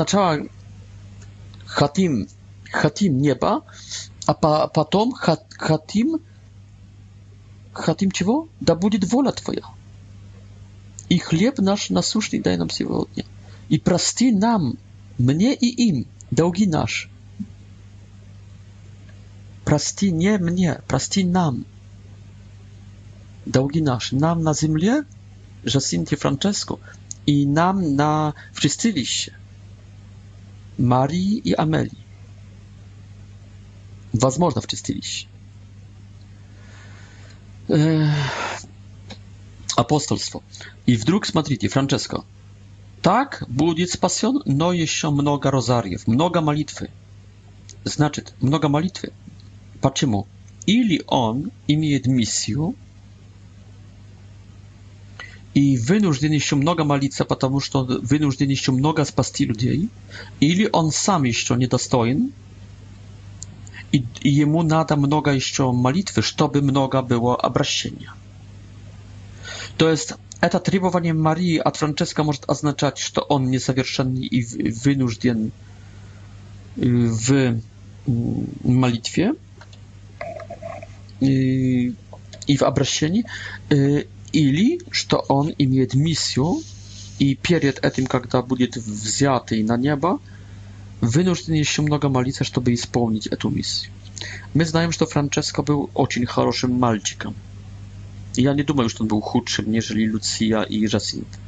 chatim, chatim nieba, a potem потом chatim, хатим, Da чего? wola twoja i chleb nasz nasuszny daj nam się сегодня i prosty nam mnie i im długi nasz prosty nie mnie prosty nam długi nasz nam na ziemi Jacinta Francesco i nam na wczystyliście, Marii i Ameli, was można wczystyliście. liście apostolstwo. I w z Madrytu, Francesco. Tak, będzie pasjon, no jeszcze mnoga rozariew, mnoga malitwy. Znaczy, mnoga malitwy. Patrzymy. Ili on imię misję i wynużdzieni się mnoga malica, ponieważ to wynużdzieni się mnoga spasti ludzi, ili on sam jeszcze niedostojny i, i jemu nada mnoga jeszcze malitwy, żeby mnoga było obraszenia. To jest to trybowanie Marii a Franceska może oznaczać, że to on niesowierszenny i wynużdien w yy, modlitwie mm, yy, i w abrasieni, yy, ili, że to on ma misję i przed tym, kiedy będzie wzięty na nieba, niebo, jest się mnoga że żeby spełnić tę misję. My znamy, że to Francesco był bardzo dobrym malczykiem. Ja nie dumam, już ten był chudszym, nieżeli Lucia i Jacint.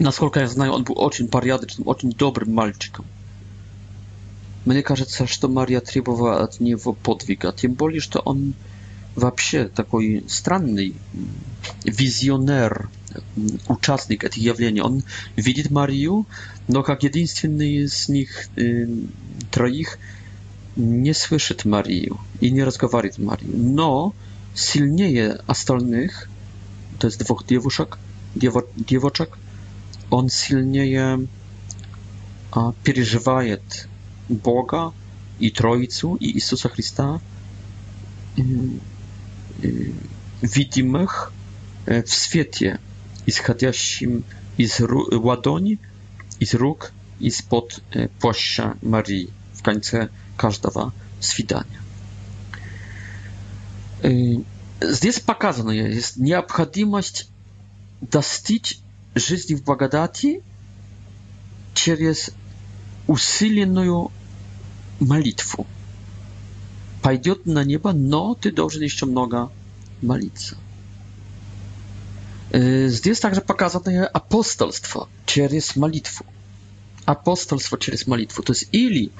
Насколько я знаю, он был очень порядочным, очень добрым мальчиком. Мне кажется, что Мария требовала от него подвига, тем более, что он вообще такой странный визионер, участник этих явлений. Он видит Марию, но как единственный из них э, троих nie słyszy Marii i nie rozmawia z Marią. No, silniej astolnych, to jest dwóch dziewuszek, dziewo, dziewoczek, on silniej przeżywa Boga i Trojcu i Jezusa Chrystusa yy, widzimych e, w świecie, schodzącym z ładoni, z róg, z pod e, płaszcza Marii w końcu каждого свидания. Здесь показано есть необходимость достичь жизни в благодати через усиленную молитву. Пойдет на небо, но ты должен еще много молиться. Здесь также показано апостольство через молитву. Апостольство через молитву. То есть или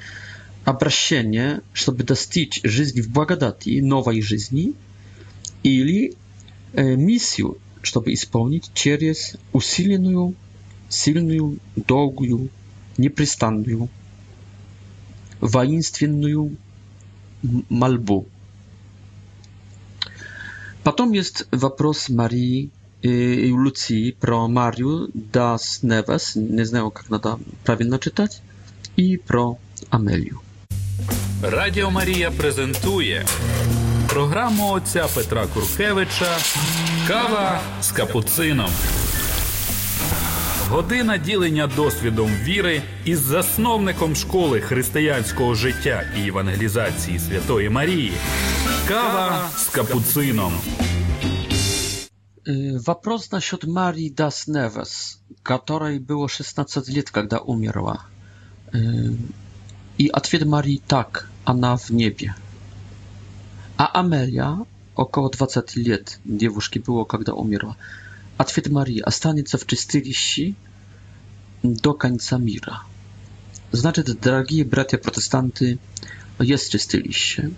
обращение, чтобы достичь жизни в благодати, новой жизни, или э, миссию, чтобы исполнить через усиленную, сильную, долгую, непрестанную, воинственную мольбу. Потом есть вопрос Марии и Луции про Марию Дас Невес, не знаю, как надо правильно читать, и про Амелию. Радіо Марія презентує програму отця Петра Куркевича Кава з капуцином. Година ділення досвідом віри із засновником школи християнського життя і евангелізації Святої Марії. Кава з капуцином. Е, вопрос насчет Марії Дас Невес, которой було 16 лет, когда умерла. Е, i odpowiedź Marii tak, ona w niebie. A Amelia, około 20 lat dziewuszki było, kiedy umierła, odpowiedź Marii останется w czystości do końca mira. Znaczy, dragie bracia protestanty, jest czystylisie.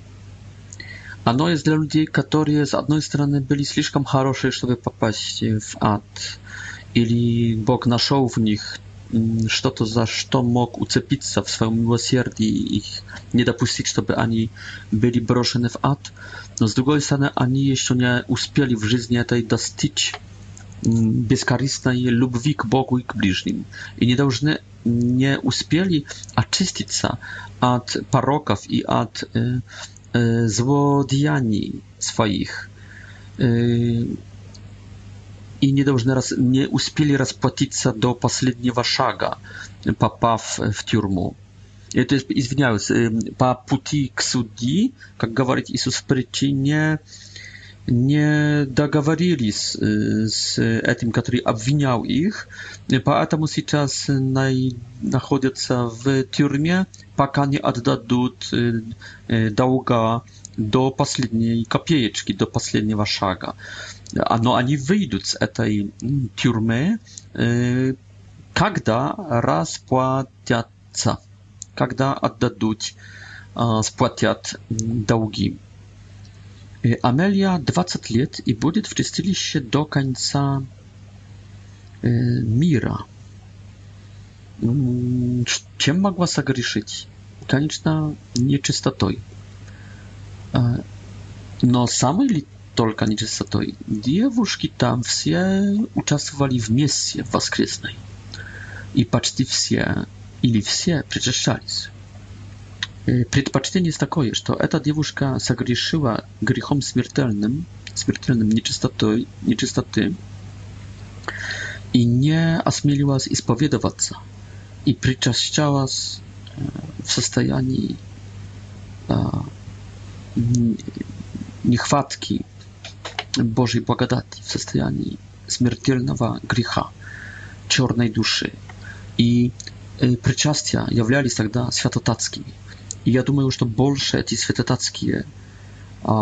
Оно есть для людей, которые, с одной стороны, были слишком хорошие, чтобы попасть в ад, или Бог нашел в них что то за что мог уцепиться в своем милосердии и не допустить, чтобы они были брошены в ад. Но с другой стороны, они еще не успели в жизни этой достичь бескорыстной любви к Богу и к ближним. И не должны, не успели очиститься от пороков и от э, э, злодеяний своих. Э, и не, должны рас, не успели расплатиться до последнего шага, попав в тюрьму. Это, извиняюсь, по пути к судьи, как говорит Иисус в притче, не, не договорились с этим, который обвинял их, поэтому сейчас находятся в тюрьме, пока не отдадут долга до последней копеечки, до последнего шага. Но они выйдут с этой тюрьмы, когда расплатятся, когда отдадут, сплатят долги. Амелия 20 лет и будет в чистилище до конца мира. Чем могла согрешить? Конечно, нечистотой. Но самой ли только не чистотой, девушки там все участвовали в мессе воскресной, и почти все или все причащались. Предпочтение есть такое, что эта девушка согрешила грехом смертельным, смертельным нечистотой, нечистоты, и не осмелилась исповедоваться, и причащалась в состоянии niechwatki mm, Bożej błagodati w stanie śmiertelnego grzechu czarnej duszy i y, przyczastia jawiali się wtedy światotackimi. I ja myślę, że bolsze te światotackie a,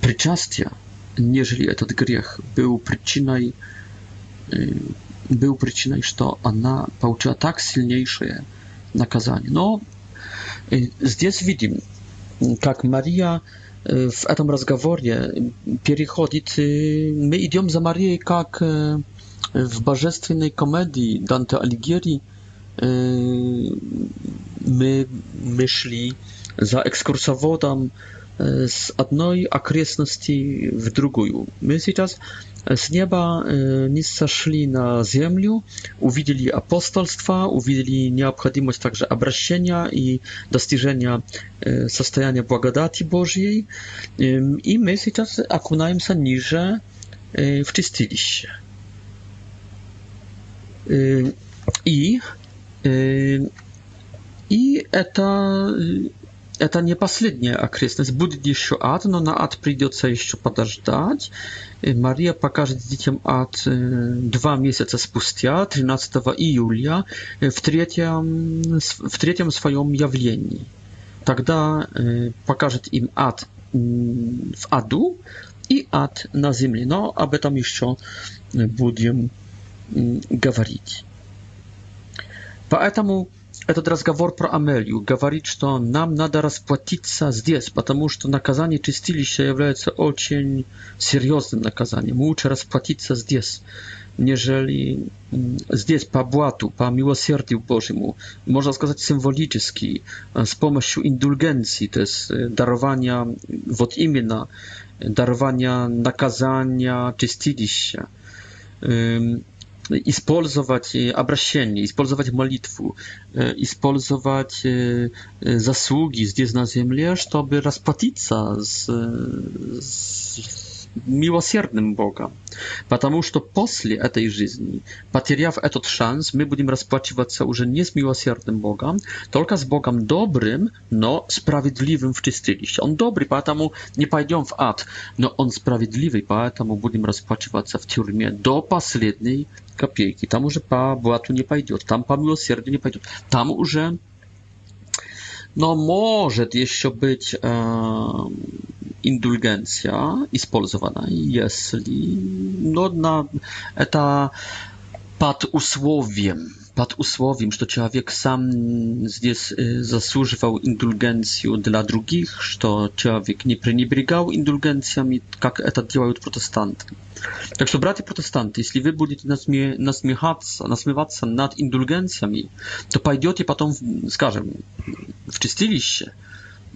przyczastia, jeżeli ten grzech był przyczyną był przyczyną, że ona pouczyła tak silniejsze nakazanie. No, Здесь видим, как Мария в этом разговоре переходит, мы идем за Марией, как в божественной комедии Данте Алигьери, мы, мы шли за экскурсоводом с одной окрестности в другую. Мы сейчас z nieba nie y, zeszli na ziemię, uwidzieli apostolstwa, uwidzieli nieobchodzimość także obraszenia i dostrzeżenia zastajania y, błagodati Bożej i my teraz akunajmy się niżej w czystiliście. I y, i, i to это не последняя окрестность. Будет еще ад, но на ад придется еще подождать. Мария покажет детям ад два месяца спустя, 13 июля, в третьем, в третьем своем явлении. Тогда покажет им ад в аду и ад на земле. Но об этом еще будем говорить. Поэтому Этот разговор про Амелью говорит, что нам надо расплатиться здесь, потому что наказание чистилища является очень серьезным наказанием. Лучше расплатиться здесь, нежели здесь по блату, по милосердию Божьему. Можно сказать символически, с помощью индульгенcji, то есть дарования, вот именно дарования наказания чистилища использовать обращение, использовать молитву, использовать заслуги здесь на земле, чтобы расплатиться с, с милосердным Богом, потому что после этой жизни, потеряв этот шанс, мы будем расплачиваться уже не с милосердным Богом, только с Богом добрым, но справедливым в чистилище. Он добрый, поэтому не пойдем в ад, но он справедливый, поэтому будем расплачиваться в тюрьме до последней копейки. Там уже по блату не пойдет, там по милосердию не пойдет, там уже no może jeszcze być e, indulgencja использована, jeśli no na, to pod usłowiem pod usłowiem, что человек сам здесь заслуживал индульгенцию для других, что человек не пренебрегал индульгенциями, как это делают протестанты. Так что, братья протестанты, если вы будете насме насмехаться, насмеваться над индульгенциями, то пойдете потом, скажем, в чистилище –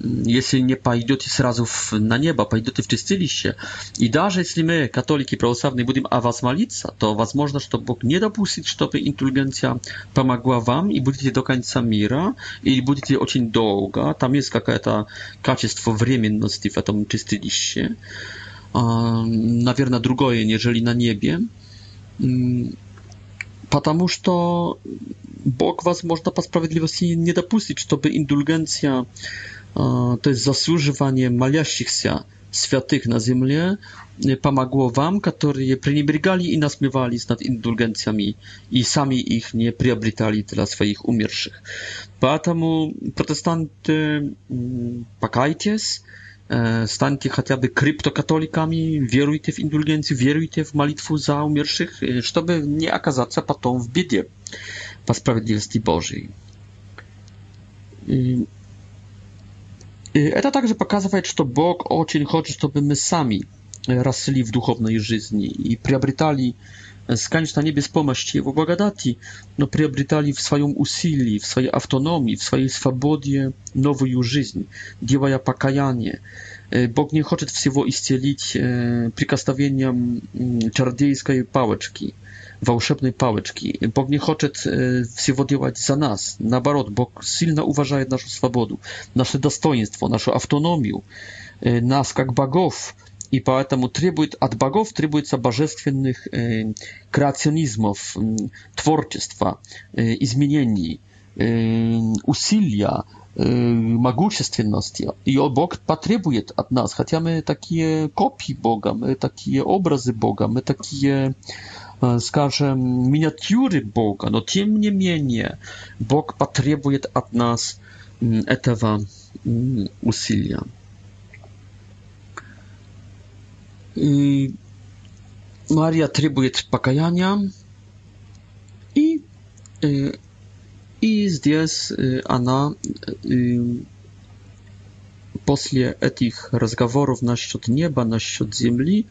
если не пойдете сразу на небо, пойдете в чистилище. И даже если мы, католики православные, будем о вас молиться, то возможно, что Бог не допустит, чтобы интеллигенция помогла вам, и будете до конца мира, или будете очень долго. Там есть какое-то качество временности в этом чистилище. Наверное, другое, нежели на небе. Потому что Бог, возможно, по справедливости не допустит, чтобы индульгенция то есть заслуживание молящихся святых на земле помогло вам, которые пренебрегали и насмевались над индульгенциями и сами их не приобретали для своих умерших. Поэтому, протестанты, покайтесь, станьте хотя бы криптокатоликами, веруйте в индульгенцию, веруйте в молитву за умерших, чтобы не оказаться потом в беде по справедливости Божьей. Это также показывает, что Бог очень хочет, чтобы мы сами росли в духовной жизни и приобретали, конечно, не без помощи Его благодати, но приобретали в своем усилии, в своей автономии, в своей свободе новую жизнь, делая покаяние. Бог не хочет всего исцелить прикосновением чародейской палочки – волшебной палочки. Бог не хочет всего делать за нас. Наоборот, Бог сильно уважает нашу свободу, наше достоинство, нашу автономию, нас как богов, и поэтому требует от богов требуется божественных э, креационизмов, э, творчества, э, изменений, э, усилия, э, могущественности. И Бог потребует от нас, хотя мы такие копии Бога, мы такие образы Бога, мы такие скажем, миниатюры Бога, но тем не менее Бог потребует от нас этого усилия. И Мария требует покаяния, и, и здесь она после этих разговоров насчет неба, насчет земли,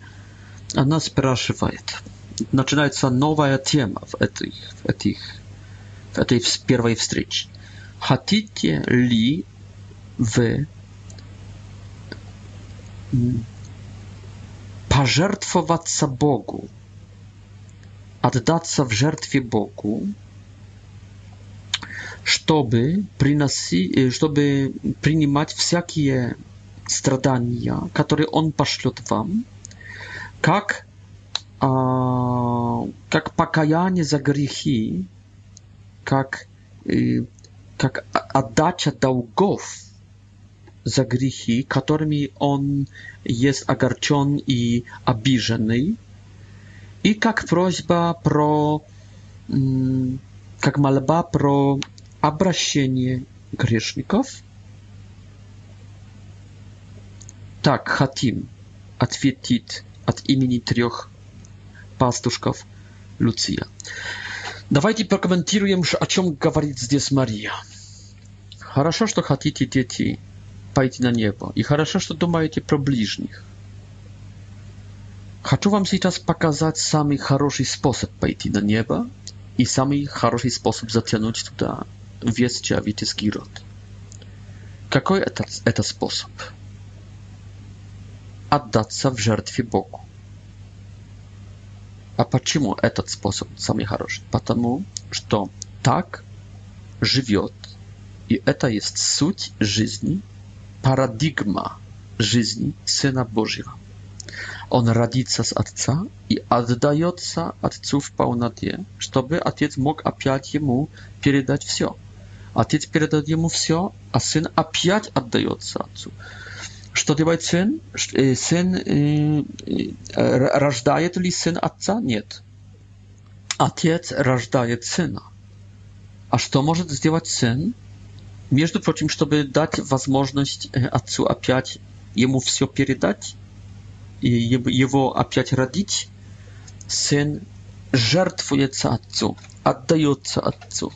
она спрашивает, начинается новая тема в, этих, в, этих, в этой первой встрече. Хотите ли вы пожертвоваться Богу, отдаться в жертве Богу, чтобы, приноси, чтобы принимать всякие страдания, которые Он пошлет вам, как а, как покаяние за грехи, как, э, как отдача долгов за грехи, которыми он есть огорчен и обиженный, и как просьба про, как мольба про обращение грешников. Так хотим ответить от имени трех Пастушков, Люция. Давайте прокомментируем, о чем говорит здесь Мария. Хорошо, что хотите, дети, пойти на небо. И хорошо, что думаете про ближних. Хочу вам сейчас показать самый хороший способ пойти на небо и самый хороший способ затянуть туда весь человеческий род. Какой это, это способ? Отдаться в жертве Богу. А почему этот способ самый хороший? Потому что так живет, и это есть суть жизни, парадигма жизни Сына Божьего. Он родится с Отца и отдается Отцу в полноте, чтобы Отец мог опять Ему передать все. Отец передает Ему все, а Сын опять отдается Отцу. Что делает сын? Сын рождает ли сын отца? Нет. Отец рождает сына. А что может сделать сын? Между прочим, чтобы дать возможность отцу опять ему все передать, и его опять родить, сын жертвуется отцу, отдается отцу.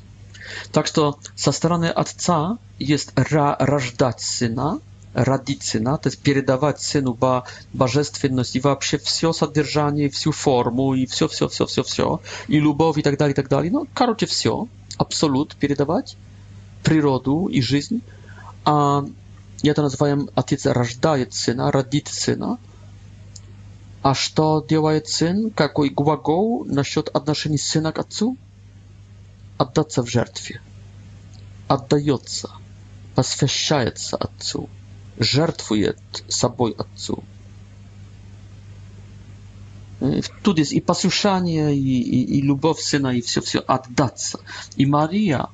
Так что со стороны отца есть рождать сына, родительна, то есть передавать сыну ба божественность и вообще все содержание, всю форму и все-все-все-все-все, и любовь и так далее, и так далее. Ну, короче, все, абсолют передавать, природу и жизнь. А я это называем отец рождает сына, родит сына. А что делает сын? Какой глагол насчет отношений сына к отцу? Отдаться в жертве. Отдается, посвящается отцу żartwuje sobą ojcu. Tu jest i posłuszanie, i, i, i lubow syna, i wszystko, wszystko, oddać I Maria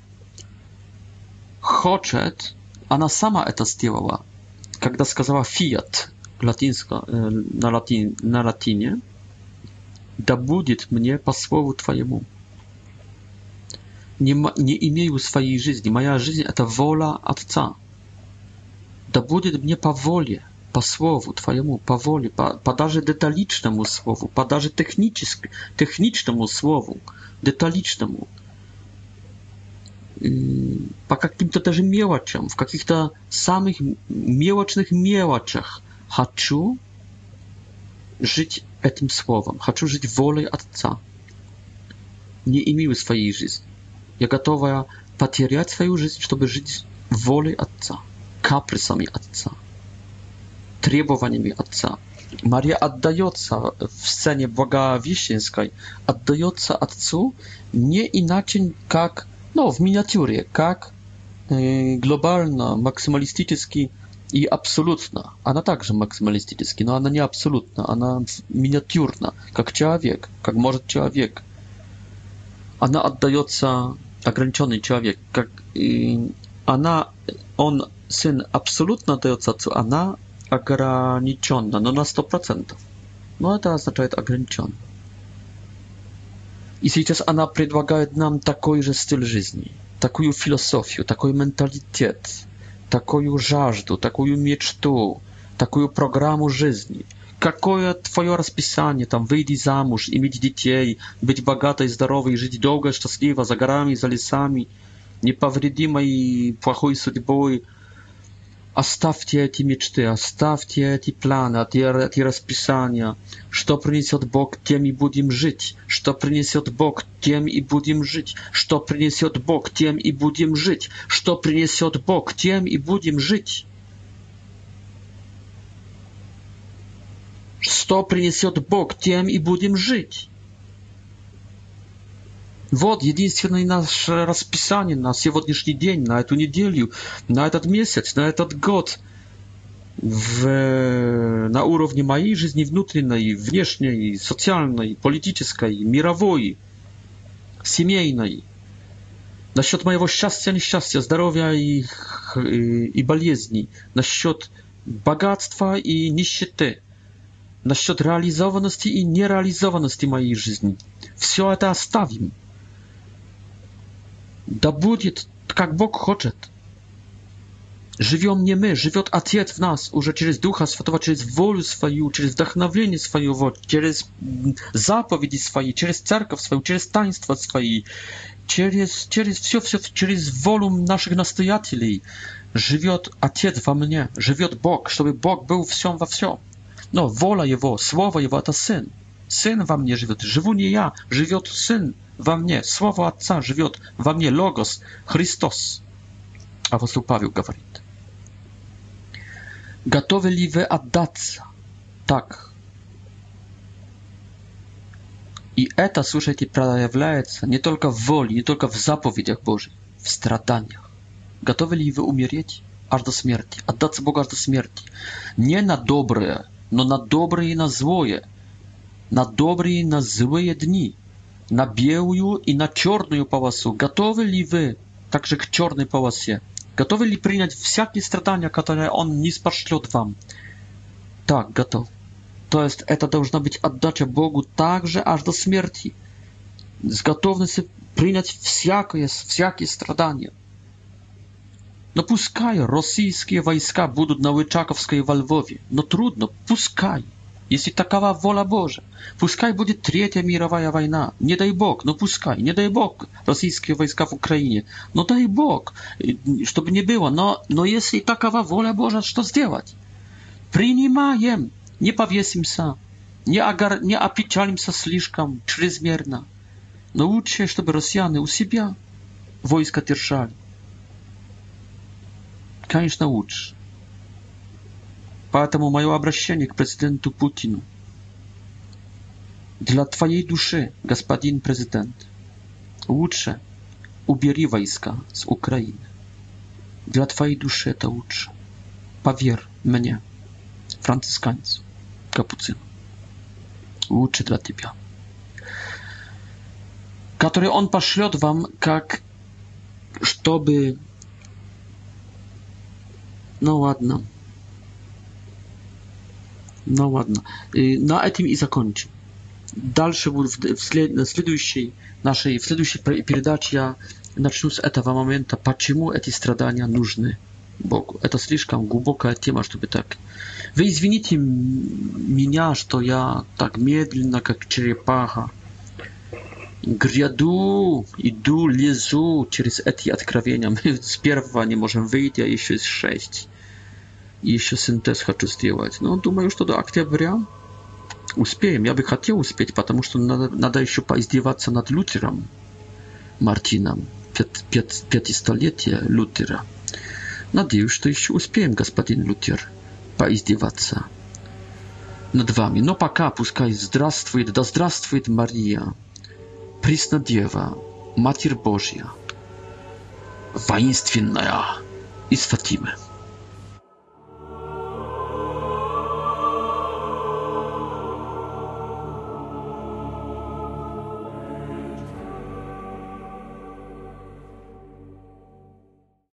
chce, ona sama to zrobiła, kiedy сказала fiat, e, na, latin, latinie, da budit mnie po słowu twojemu. Nie, nie imię swojej życi, moja życi to wola Ojca да будет мне по воле, по слову твоему, по воле, по, по даже деталичному слову, по даже техническому, техничному слову, деталичному, по каким-то даже мелочам, в каких-то самых мелочных мелочах. Хочу жить этим словом, хочу жить волей Отца. Не имею своей жизни. Я готова потерять свою жизнь, чтобы жить волей Отца kaprysami Отца, требованиями Отца. Мария отдается в сцене Благовещенской, отдается Отцу не иначе, как, ну, в миниатюре, как э, глобально, максималистически и абсолютно. Она также максималистически, но она не абсолютно, она миниатюрна, как человек, как может человек. Она отдается ограниченный человек, как и она, он сын абсолютно дается отцу, она ограниченно, но на 100%. Но это означает ограниченно. И сейчас она предлагает нам такой же стиль жизни, такую философию, такой менталитет, такую жажду, такую мечту, такую программу жизни. Какое твое расписание, там, выйди замуж, иметь детей, быть богатой, здоровой, жить долго, счастливо, за горами, за лесами – неповредимой плохой судьбой. Оставьте эти мечты, оставьте эти планы, эти, эти расписания. Что принесет Бог, тем и будем жить. Что принесет Бог, тем и будем жить. Что принесет Бог, тем и будем жить. Что принесет Бог, тем и будем жить. Что принесет Бог, тем и будем жить. Вот единственный наш расписание на сегодняшний день, на эту неделю, на этот месяц, на этот год. В, на уровне моей жизни внутренней, внешней, социальной, политической, мировой, семейной. Насчет моего счастья, несчастья, здоровья и, и, и болезней. Насчет богатства и нищеты. Насчет реализованности и нереализованности моей жизни. Все это оставим. Да будет, как Бог хочет. Живем не мы, живет Отец в нас, уже через Духа Святого, через волю свою, через вдохновение своего, через заповеди свои, через церковь свою, через таинства свои, через, через все, все, через волю наших настоятелей. Живет Отец во мне, живет Бог, чтобы Бог был всем во всем. Но воля Его, Слово Его — это Сын. Syn wam nie żywot, żywu nie ja, żywot syn wam nie. słowo Ojca żywot wam nie. logos Chrystus. A apostoł Paweł mówi. Gotowy li wy oddaться? Tak. I eta, słuchajcie, przejawiaje się nie tylko w woli, nie tylko w zapowiedziach Boży, w stradaniach. Gotowy li wy umierać aż do śmierci, oddać Boga aż do śmierci. Nie na dobre, no na dobre i na złoje. на добрые, на злые дни, на белую и на черную полосу. Готовы ли вы также к черной полосе? Готовы ли принять всякие страдания, которые Он не спошлет вам? Так, готов. То есть это должна быть отдача Богу также аж до смерти. С готовностью принять всякое, всякие страдания. Но пускай российские войска будут на Лычаковской во Львове, но трудно, пускай. Jeśli takowa wola Boża, puszczaj będzie trzecia mirowa wojna. Nie daj Bóg, no puszczaj. Nie daj Bóg rosyjskie wojska w Ukrainie. No daj Bóg, żeby nie było. No, no jeśli takowa wola Boża, co zrobić? Przyjmujemy, nie powiesim się, nie, agar, nie opieczalim się слишком, чрезмерно. No lepiej, żeby Rosjanie u siebie wojska tierzali. Конечно, naucz. Поэтому мое обращение к президенту Путину. Для твоей души, господин президент, лучше убери войска с Украины. Для твоей души это лучше. Поверь мне, францисканец, капуцин. Лучше для тебя. Который он пошлет вам, как чтобы... Ну ладно. No ладно. На этом и закончим. Дальше в, след, в следующей нашей в следующей передаче я начну с этого момента, почему эти страдания нужны Богу. Это слишком глубокая тема, чтобы так. Вы извините меня, что я так медленно, как черепаха. Гряду, иду, лезу через эти откровения. Мы с первого не можем выйти, а еще из шесть i jeszcze syntez chcę zrobić. No, myślę, że to do października uspieję. Ja bym chciał uspieć, ponieważ trzeba jeszcze poizdiewać nad Lutherem, Martinem, 500-lecie Luthera. Nadzieję, no, że jeszcze uspieję, gospodin Luther, poizdiewać nad wami. No, paka, puszczaj, zdrastwuj, da zdrastwuj, Maria, Prisna Dziewa, Matir Bożia, ja i z Fatimy.